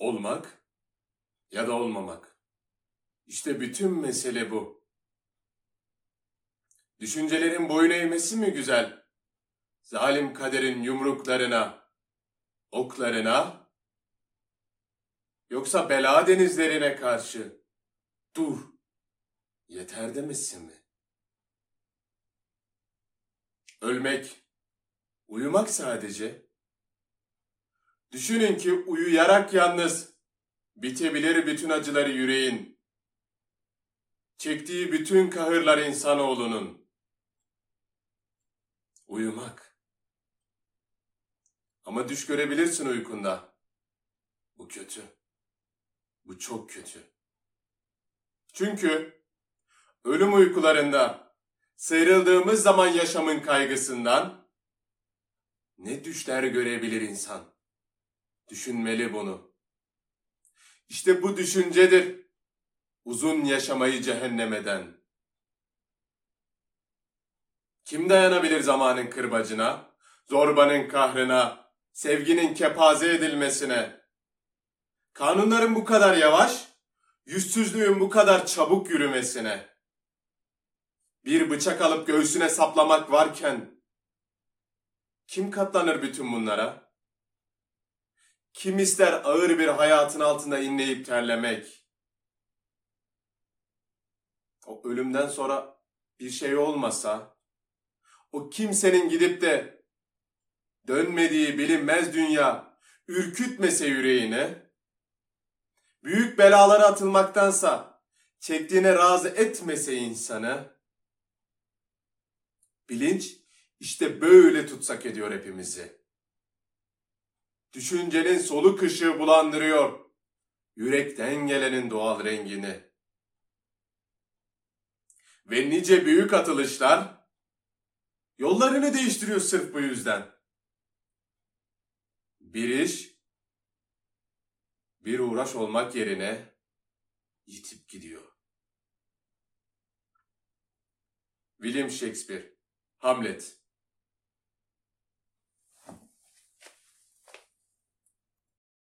Olmak ya da olmamak. İşte bütün mesele bu. Düşüncelerin boyun eğmesi mi güzel? Zalim kaderin yumruklarına, oklarına, yoksa bela denizlerine karşı dur, yeter demesin mi? Ölmek, uyumak sadece. Düşünün ki uyuyarak yalnız bitebilir bütün acıları yüreğin. Çektiği bütün kahırlar insanoğlunun. Uyumak. Ama düş görebilirsin uykunda. Bu kötü. Bu çok kötü. Çünkü ölüm uykularında sıyrıldığımız zaman yaşamın kaygısından ne düşler görebilir insan. Düşünmeli bunu. İşte bu düşüncedir uzun yaşamayı cehennem eden. Kim dayanabilir zamanın kırbacına, zorbanın kahrına, sevginin kepaze edilmesine? Kanunların bu kadar yavaş, yüzsüzlüğün bu kadar çabuk yürümesine? Bir bıçak alıp göğsüne saplamak varken, kim katlanır bütün bunlara? Kim ister ağır bir hayatın altında inleyip terlemek? O ölümden sonra bir şey olmasa, o kimsenin gidip de dönmediği bilinmez dünya ürkütmese yüreğini, büyük belalara atılmaktansa çektiğine razı etmese insanı, bilinç işte böyle tutsak ediyor hepimizi. Düşüncenin soluk ışığı bulandırıyor, yürekten gelenin doğal rengini. Ve nice büyük atılışlar yollarını değiştiriyor sırf bu yüzden. Bir iş, bir uğraş olmak yerine yitip gidiyor. William Shakespeare, Hamlet